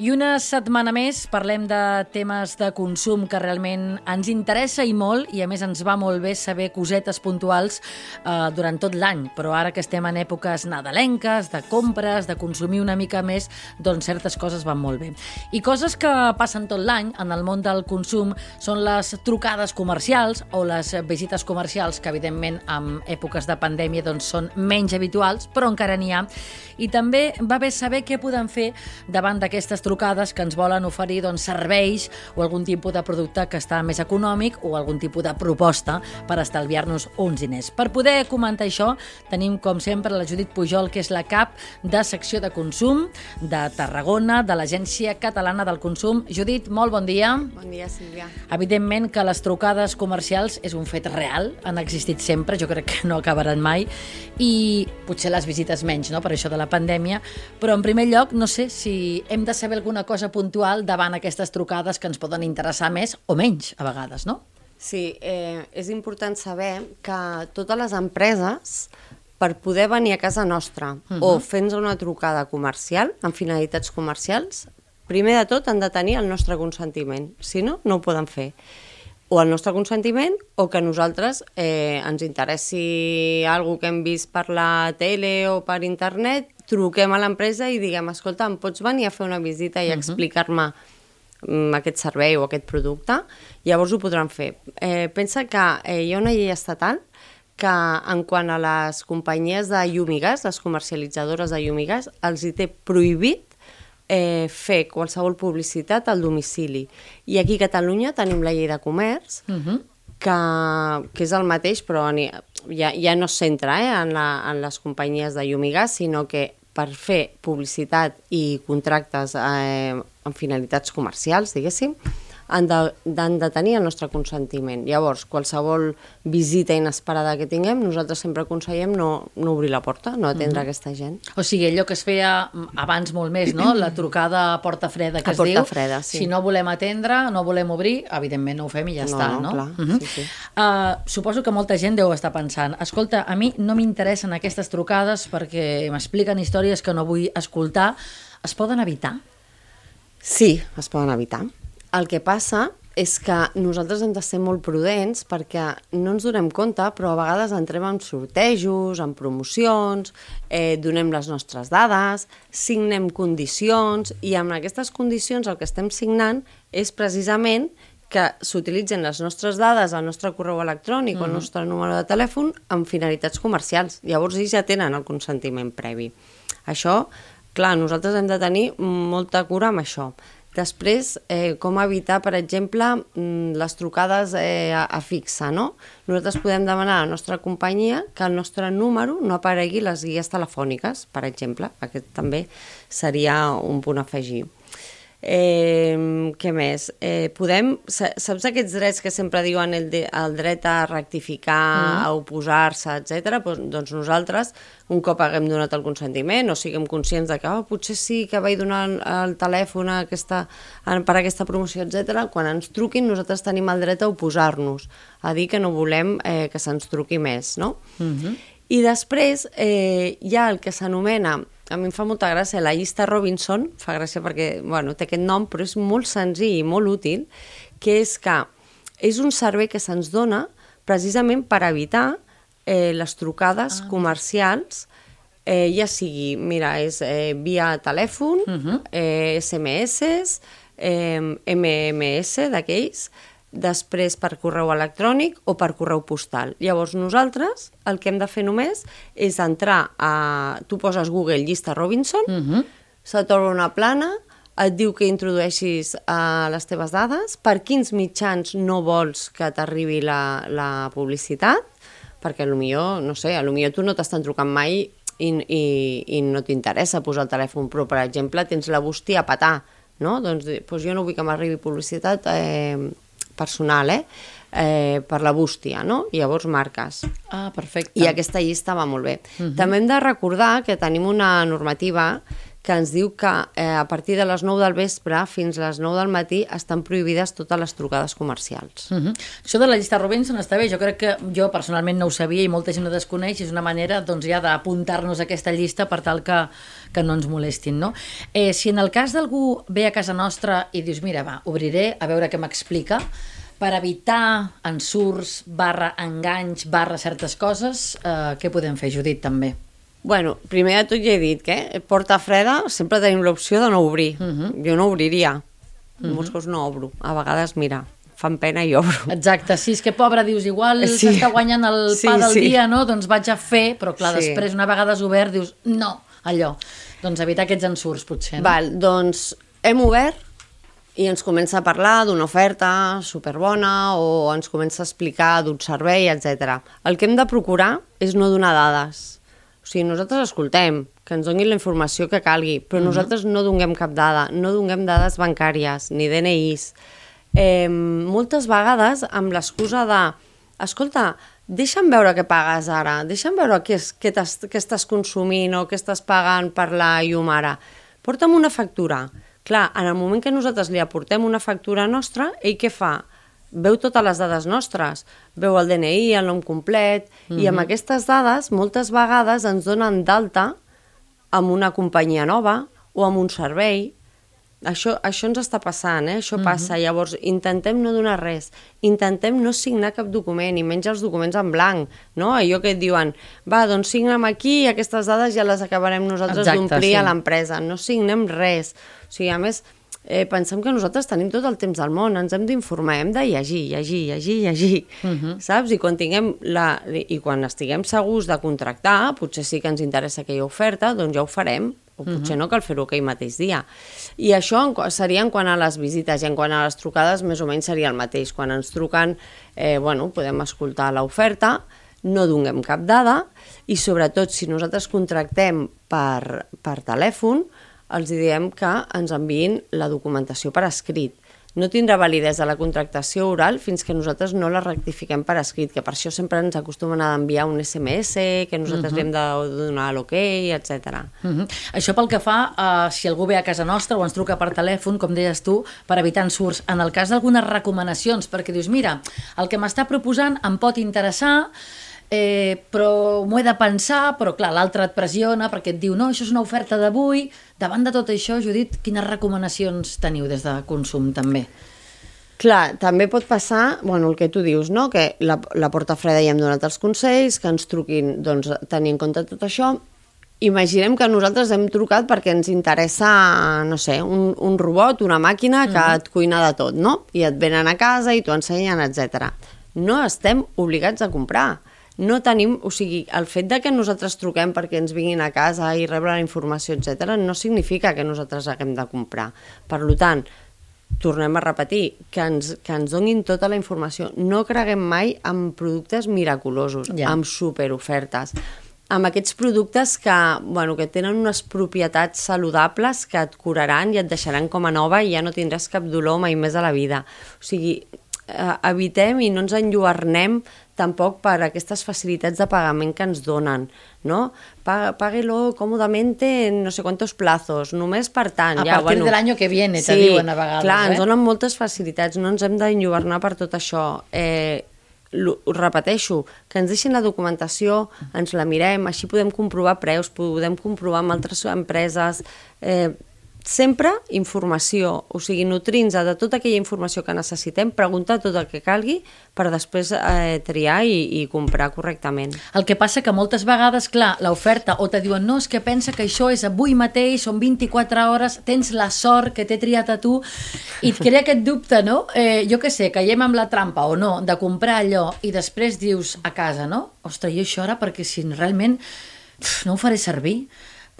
I una setmana més parlem de temes de consum que realment ens interessa i molt, i a més ens va molt bé saber cosetes puntuals eh, durant tot l'any, però ara que estem en èpoques nadalenques, de compres, de consumir una mica més, doncs certes coses van molt bé. I coses que passen tot l'any en el món del consum són les trucades comercials o les visites comercials, que evidentment en èpoques de pandèmia doncs, són menys habituals, però encara n'hi ha. I també va bé saber què podem fer davant d'aquestes trucades que ens volen oferir doncs, serveis o algun tipus de producte que està més econòmic o algun tipus de proposta per estalviar-nos uns diners. Per poder comentar això, tenim, com sempre, la Judit Pujol, que és la cap de secció de consum de Tarragona, de l'Agència Catalana del Consum. Judit, molt bon dia. Bon dia, Sílvia. Evidentment que les trucades comercials és un fet real, han existit sempre, jo crec que no acabaran mai, i potser les visites menys, no?, per això de la pandèmia, però en primer lloc, no sé si hem de saber alguna cosa puntual davant aquestes trucades que ens poden interessar més o menys, a vegades, no? Sí, eh, és important saber que totes les empreses, per poder venir a casa nostra uh -huh. o fer-nos una trucada comercial, amb finalitats comercials, primer de tot han de tenir el nostre consentiment. Si no, no ho poden fer. O el nostre consentiment o que nosaltres eh, ens interessi alguna que hem vist per la tele o per internet, truquem a l'empresa i diguem, escolta, em pots venir a fer una visita i uh -huh. explicar-me mm, aquest servei o aquest producte? Llavors ho podran fer. Eh, pensa que eh, hi ha una llei estatal que en quant a les companyies de llum i gas, les comercialitzadores de llum i gas, els hi té prohibit eh, fer qualsevol publicitat al domicili. I aquí a Catalunya tenim la llei de comerç, uh -huh. que, que és el mateix, però ja, ja no es centra eh, en, la, en les companyies de llum i gas, sinó que per fer publicitat i contractes eh, amb finalitats comercials, diguéssim, han de, han de tenir el nostre consentiment. Llavors, qualsevol visita inesperada que tinguem, nosaltres sempre aconsellem no, no obrir la porta, no atendre mm -hmm. aquesta gent. O sigui, allò que es feia abans molt més, no? La trucada a porta freda que a es porta diu. freda, sí. Si no volem atendre, no volem obrir, evidentment no ho fem i ja No, està, no, no? clar, Mhm. sí, sí. Uh, suposo que molta gent deu estar pensant escolta, a mi no m'interessen aquestes trucades perquè m'expliquen històries que no vull escoltar. Es poden evitar? Sí, es poden evitar. El que passa és que nosaltres hem de ser molt prudents perquè no ens donem compte, però a vegades entrem en sortejos, en promocions, eh, donem les nostres dades, signem condicions i amb aquestes condicions el que estem signant és precisament que s'utilitzen les nostres dades, el nostre correu electrònic mm. o el nostre número de telèfon amb finalitats comercials. Llavors ells ja tenen el consentiment previ. Això, clar, nosaltres hem de tenir molta cura amb això. Després, eh, com evitar, per exemple, mm, les trucades eh, a, a fixa, no? Nosaltres podem demanar a la nostra companyia que el nostre número no aparegui les guies telefòniques, per exemple. Aquest també seria un punt a afegir. Eh, què més? Eh, podem, sa- saps aquests drets que sempre diuen el, de, el dret a rectificar, mm. a oposar-se, etc. Doncs, doncs nosaltres, un cop haguem donat el consentiment o siguem conscients de que oh, potser sí que vaig donar el, el telèfon a aquesta, a, per a aquesta promoció, etc. quan ens truquin nosaltres tenim el dret a oposar-nos, a dir que no volem eh, que se'ns truqui més, no? Mm -hmm. I després eh, hi ha el que s'anomena a mi em fa molta gràcia, la llista Robinson, fa gràcia perquè bueno, té aquest nom, però és molt senzill i molt útil, que és que és un servei que se'ns dona precisament per evitar eh, les trucades ah. comercials, eh, ja sigui, mira, és eh, via telèfon, uh -huh. eh, SMS, eh, MMS d'aquells, després per correu electrònic o per correu postal. Llavors nosaltres el que hem de fer només és entrar a... Tu poses Google llista Robinson, uh -huh. se t'obre una plana, et diu que introdueixis uh, les teves dades, per quins mitjans no vols que t'arribi la, la publicitat, perquè potser, no sé, potser tu no t'estan trucant mai i, i, i no t'interessa posar el telèfon, però per exemple tens la bústia a petar, no? Doncs, doncs jo no vull que m'arribi publicitat eh, personal, eh? eh, per la bústia, no? I llavors marques. Ah, perfecte. I aquesta llista va molt bé. Uh -huh. També hem de recordar que tenim una normativa que ens diu que eh, a partir de les 9 del vespre fins a les 9 del matí estan prohibides totes les trucades comercials. Uh -huh. Això de la llista Robinson està bé, jo crec que jo personalment no ho sabia i molta gent ho desconeix, és una manera doncs, ja d'apuntar-nos a aquesta llista per tal que, que no ens molestin. No? Eh, si en el cas d'algú ve a casa nostra i dius, mira, va, obriré a veure què m'explica, per evitar ensurts, barra enganys, barra certes coses, eh, què podem fer, Judit, també? Bueno, primer de tot ja he dit que porta freda sempre tenim l'opció de no obrir. Uh Mhm. -huh. Jo no obriria. Uh -huh. Molts cops no obro. A vegades, mira, fan pena i obro. Exacte, sí, és que pobre, dius, igual Sí. s'està guanyant el Sí, pa del sí. dia, no? Doncs vaig a fer, però clar, Sí. després una vegada has obert dius, no, allò. Doncs evitar aquests ensurts, potser. No? Val, doncs hem obert i ens comença a parlar d'una oferta superbona o ens comença a explicar d'un servei, etc. El que hem de procurar és no donar dades. Sigui, nosaltres escoltem, que ens donin la informació que calgui, però nosaltres no donem cap dada, no donem dades bancàries ni DNIs. Eh, moltes vegades amb l'excusa de escolta, deixa'm veure què pagues ara, deixa'm veure què, és, què, què estàs consumint o què estàs pagant per la llum ara. Porta'm una factura. Clar, en el moment que nosaltres li aportem una factura nostra, ell què fa? Veu totes les dades nostres, veu el DNI, el nom complet, mm -hmm. i amb aquestes dades moltes vegades ens donen d'alta amb una companyia nova o amb un servei. Això, això ens està passant, eh? això passa. Llavors, intentem no donar res, intentem no signar cap document, i menys els documents en blanc, no? Allò que et diuen, va, doncs signa'm aquí i aquestes dades ja les acabarem nosaltres d'omplir sí. a l'empresa. No signem res. O sigui, a més, eh, pensem que nosaltres tenim tot el temps del món, ens hem d'informar, hem de llegir, llegir, llegir, llegir, saps? I quan, tinguem la, I quan estiguem segurs de contractar, potser sí que ens interessa aquella oferta, doncs ja ho farem, o potser no cal fer-ho aquell mateix dia. I això en, seria en quant a les visites i en quant a les trucades més o menys seria el mateix. Quan ens truquen, eh, bueno, podem escoltar l'oferta, no donem cap dada i sobretot si nosaltres contractem per, per telèfon, els diem que ens enviïn la documentació per escrit. No tindrà validesa la contractació oral fins que nosaltres no la rectifiquem per escrit, que per això sempre ens acostumen a enviar un SMS, que nosaltres li hem de donar l'ok, etc. Uh -huh. Això pel que fa a si algú ve a casa nostra o ens truca per telèfon, com deies tu, per evitar ensurts. En el cas d'algunes recomanacions, perquè dius, mira, el que m'està proposant em pot interessar, eh, però m'ho he de pensar, però clar, l'altre et pressiona perquè et diu, no, això és una oferta d'avui. Davant de tot això, Judit, quines recomanacions teniu des de consum també? Clar, també pot passar, bueno, el que tu dius, no? que la, la porta freda ja hem donat els consells, que ens truquin, doncs, tenir en compte tot això. Imaginem que nosaltres hem trucat perquè ens interessa, no sé, un, un robot, una màquina que et cuina de tot, no? I et venen a casa i t'ho ensenyen, etc. No estem obligats a comprar. No tenim, o sigui, el fet de que nosaltres truquem perquè ens vinguin a casa i rebre la informació, etc, no significa que nosaltres haguem de comprar. Per tant, tornem a repetir, que ens, que ens donin tota la informació. No creguem mai en productes miraculosos, Ja. amb superofertes, amb aquests productes que, bueno, que tenen unes propietats saludables que et curaran i et deixaran com a nova i ja no tindràs cap dolor mai més a la vida. O sigui, eh, evitem i no ens enlluernem tampoc per aquestes facilitats de pagament que ens donen, no? Páguelo cómodamente en no sé quantos plazos, només per tant. A ja, partir bueno, del año que viene, te diuen a vegades, clar, eh? ens donen moltes facilitats, no ens hem d'enlluernar per tot això. Eh, ho repeteixo, que ens deixin la documentació, ens la mirem, així podem comprovar preus, podem comprovar amb altres empreses, eh, sempre informació, o sigui, nutrir-nos de tota aquella informació que necessitem, preguntar tot el que calgui per després eh, triar i, i comprar correctament. El que passa que moltes vegades, clar, l'oferta o te diuen no, és que pensa que això és avui mateix, són 24 hores, tens la sort que t'he triat a tu, i et crea aquest dubte, no? Eh, jo que sé, caiem amb la trampa o no, de comprar allò, i després dius a casa, no? Ostres, i això ara perquè si realment no ho faré servir,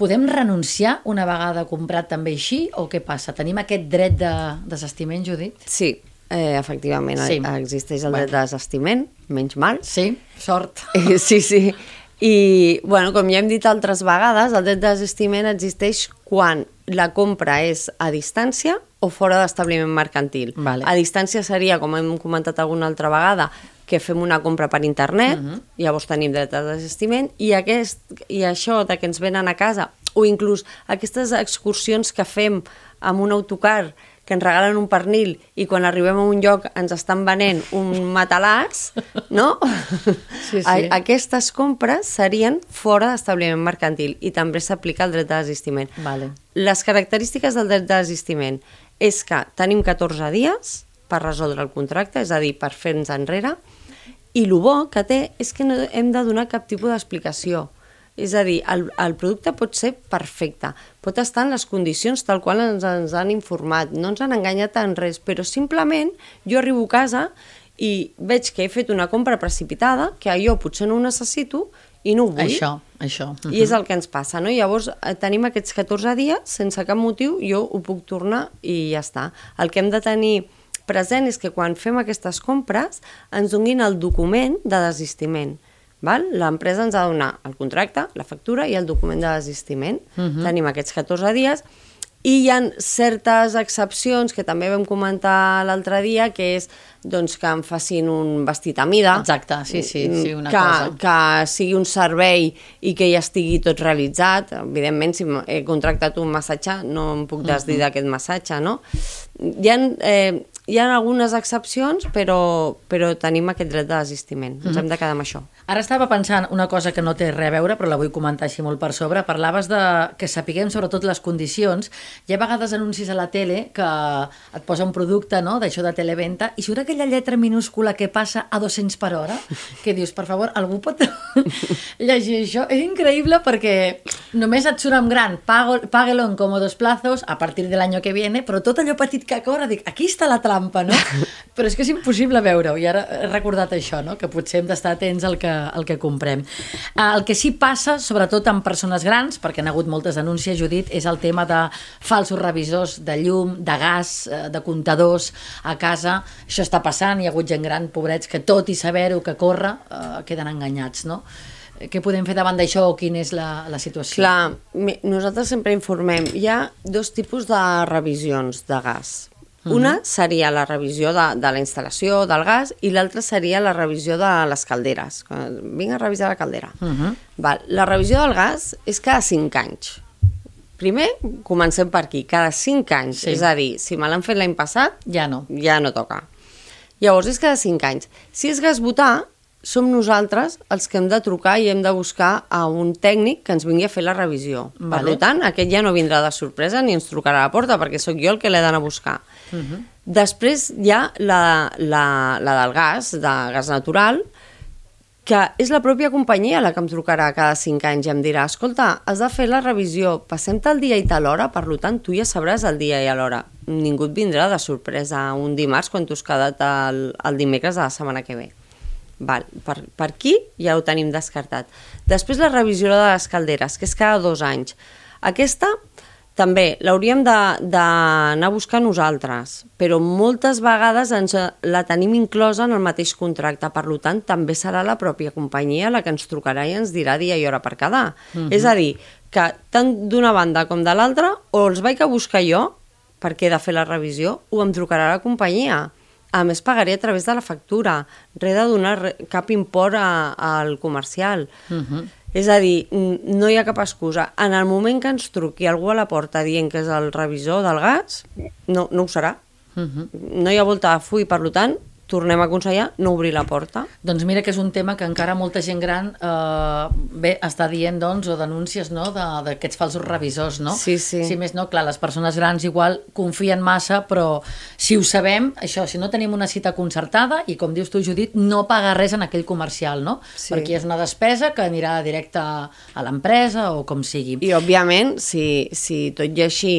podem renunciar una vegada comprat també així, o què passa? Tenim aquest dret de desestiment, Judit? Sí, eh, efectivament, Sí. existeix el Bueno. dret de desestiment, menys mal, Sí, sort. Eh, Sí, sí. I, bueno, com ja hem dit altres vegades, el dret de desistiment existeix quan la compra és a distància o fora d'establiment mercantil. Vale. A distància seria, com hem comentat alguna altra vegada, que fem una compra per internet, uh -huh. llavors tenim dret de desistiment, i, aquest, i això de que ens venen a casa o inclús aquestes excursions que fem amb un autocar que ens regalen un pernil i quan arribem a un lloc ens estan venent un matalàs, no? Sí, sí. A aquestes compres serien fora d'establiment mercantil i també s'aplica el dret de desistiment. Vale. Les característiques del dret de desistiment és que tenim 14 dies per resoldre el contracte, és a dir, per fer-nos enrere, i el bo que té és que no hem de donar cap tipus d'explicació. És a dir, el, el producte pot ser perfecte, pot estar en les condicions tal qual ens, ens han informat, no ens han enganyat en res, però simplement jo arribo a casa i veig que he fet una compra precipitada, que jo potser no ho necessito i no ho vull. Això, això. I és el que ens passa, no? Llavors eh, tenim aquests 14 dies, sense cap motiu, jo ho puc tornar i ja està. El que hem de tenir present és que quan fem aquestes compres ens donin el document de desistiment. L'empresa ens ha de donar el contracte, la factura i el document de desistiment. Uh -huh. Tenim aquests 14 dies i hi ha certes excepcions que també vam comentar l'altre dia, que és doncs, que em facin un vestit a mida. Exacte, sí, sí, sí, una que, cosa. Que sigui un servei i que ja estigui tot realitzat. Evidentment, si he contractat un massatge, no em puc desdir Mhm. d'aquest massatge, no? Hi ha, eh, hi ha algunes excepcions, però, però tenim aquest dret de desistiment. Mhm. Ens hem de quedar amb això. Ara estava pensant una cosa que no té res a veure, però la vull comentar així molt per sobre. Parlaves de que sapiguem sobretot les condicions. Hi ha vegades anuncis a la tele que et posa un producte no, d'això de televenta i surt aquella lletra minúscula que passa a 200 per hora, que dius, per favor, algú pot llegir això? És increïble perquè només et surt en gran, pago, páguelo en cómodos plazos a partir del año que viene, però tot allò petit que corre, dic, aquí està la trampa, no? Però és que és impossible veure-ho, i ara he recordat això, no? que potser hem d'estar atents al que, al que comprem. Eh, El que sí passa, sobretot amb persones grans, perquè han hagut moltes denúncies, Judit, és el tema de falsos revisors de llum, de gas, eh, de comptadors a casa. Això està passant, hi ha hagut gent gran, pobrets, que tot i saber-ho que corre, eh, queden enganyats, no? Què podem fer davant d'això o quina és la, la situació? Clar, nosaltres sempre informem. Hi ha dos tipus de revisions de gas. Una seria la revisió de, de la instal·lació del gas i l'altra seria la revisió de les calderes. Quan Vinc a revisar la caldera. Uh -huh. Val. La revisió del gas és cada 5 anys. Primer, comencem per aquí, cada 5 anys. Sí. És a dir, si me l'han fet l'any passat, Ja no. ja no toca. Llavors, és cada 5 anys. Si és gas butà, som nosaltres els que hem de trucar i hem de buscar a un tècnic que ens vingui a fer la revisió. Vale. Per tant, aquest ja no vindrà de sorpresa ni ens trucarà a la porta, perquè sóc jo el que l'he d'anar a buscar. Uh -huh. Després hi ha la, la, la del gas, de gas natural, que és la pròpia companyia la que em trucarà cada 5 anys i em dirà escolta, has de fer la revisió, passem tal dia i tal hora, per tant tu ja sabràs el dia i l'hora. Ningú et vindrà de sorpresa un dimarts quan tu has quedat el, el dimecres de la setmana que ve. Val, per, per aquí ja ho tenim descartat. Després la revisió de les calderes, que és cada dos anys. Aquesta també l'hauríem de- d'anar a buscar nosaltres, però moltes vegades ens, la tenim inclosa en el mateix contracte, per tant també serà la pròpia companyia la que ens trucarà i ens dirà dia i hora per quedar. És a dir, que tant d'una banda com de l'altra, o els vaig a buscar jo, perquè he de fer la revisió, o em trucarà la companyia. A més, pagaré a través de la factura. Res de donar cap import a- al comercial. Uh -huh. És a dir, no hi ha cap excusa. En el moment que ens truqui algú a la porta dient que és el revisor del gas, no, no ho serà. Uh -huh. No hi ha volta de full, per tant, tornem a aconsellar no obrir la porta. Doncs mira que és un tema que encara molta gent gran eh, bé, està dient doncs, o denúncies no, de- d'aquests falsos revisors, no? Sí, sí. Si més no, clar, les persones grans igual confien massa, però si ho sabem, això, si no tenim una cita concertada, i com dius tu, Judit, no paga res en aquell comercial, no? Sí. Perquè és una despesa que anirà directe a l'empresa o com sigui. I, òbviament, si, si tot i així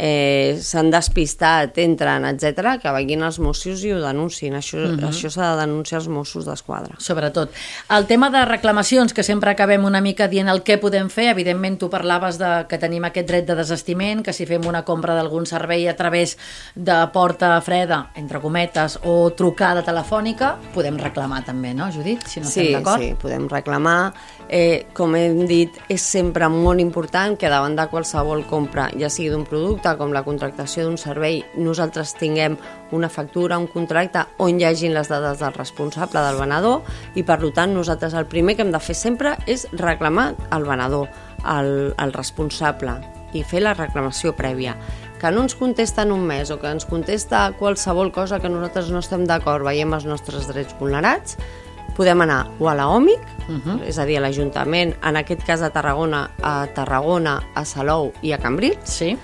eh, s'han despistat, entren, etc, que vagin els Mossos i ho denunciïn. Això Mhm. uh -huh. això s'ha de denunciar als Mossos d'Esquadra. sobretot. El tema de reclamacions, que sempre acabem una mica dient el què podem fer, evidentment tu parlaves de que tenim aquest dret de desestiment, que si fem una compra d'algun servei a través de porta freda, entre cometes, o trucada telefònica, podem reclamar també, no, Judit? Si no sí, estem d'acord? sí, podem reclamar. Eh, com hem dit, és sempre molt important que davant de qualsevol compra, ja sigui d'un producte producte com la contractació d'un servei nosaltres tinguem una factura, un contracte on hi hagin les dades del responsable del venedor i per tant nosaltres el primer que hem de fer sempre és reclamar al venedor, al, al responsable i fer la reclamació prèvia que no ens contesta en un mes o que ens contesta qualsevol cosa que nosaltres no estem d'acord, veiem els nostres drets vulnerats, podem anar o a la OMIC, uh -huh. és a dir, a l'Ajuntament, en aquest cas a Tarragona, a Tarragona, a Salou i a Cambrils. Sí.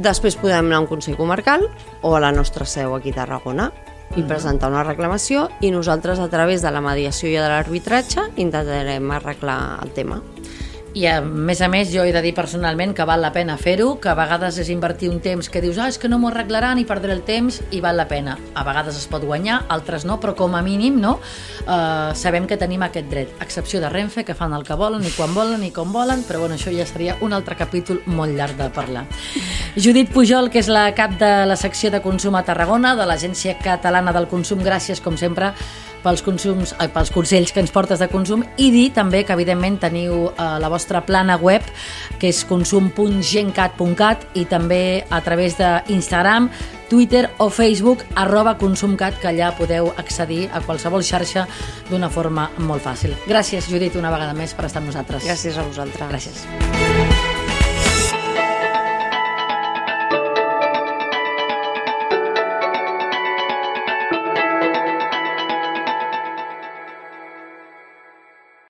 Després podem anar a un Consell Comarcal o a la nostra seu aquí a Tarragona i presentar una reclamació i nosaltres a través de la mediació i de l'arbitratge intentarem arreglar el tema. I a més a més jo he de dir personalment que val la pena fer-ho, que a vegades és invertir un temps que dius ah, és que no m'ho arreglaran i perdré el temps i val la pena. A vegades es pot guanyar, altres no, però com a mínim no, uh, sabem que tenim aquest dret. A excepció de Renfe, que fan el que volen, i quan volen, i com volen, però bueno, això ja seria un altre capítol molt llarg de parlar. Judit Pujol, que és la cap de la secció de consum a Tarragona, de l'Agència Catalana del Consum, gràcies, com sempre, pels, consums, ai, pels consells que ens portes de consum i dir també que evidentment teniu eh, la vostra plana web que és consum.gencat.cat i també a través d'Instagram, Twitter o Facebook arroba consumcat que allà podeu accedir a qualsevol xarxa d'una forma molt fàcil. Gràcies Judit una vegada més per estar amb nosaltres. Gràcies a vosaltres. Gràcies.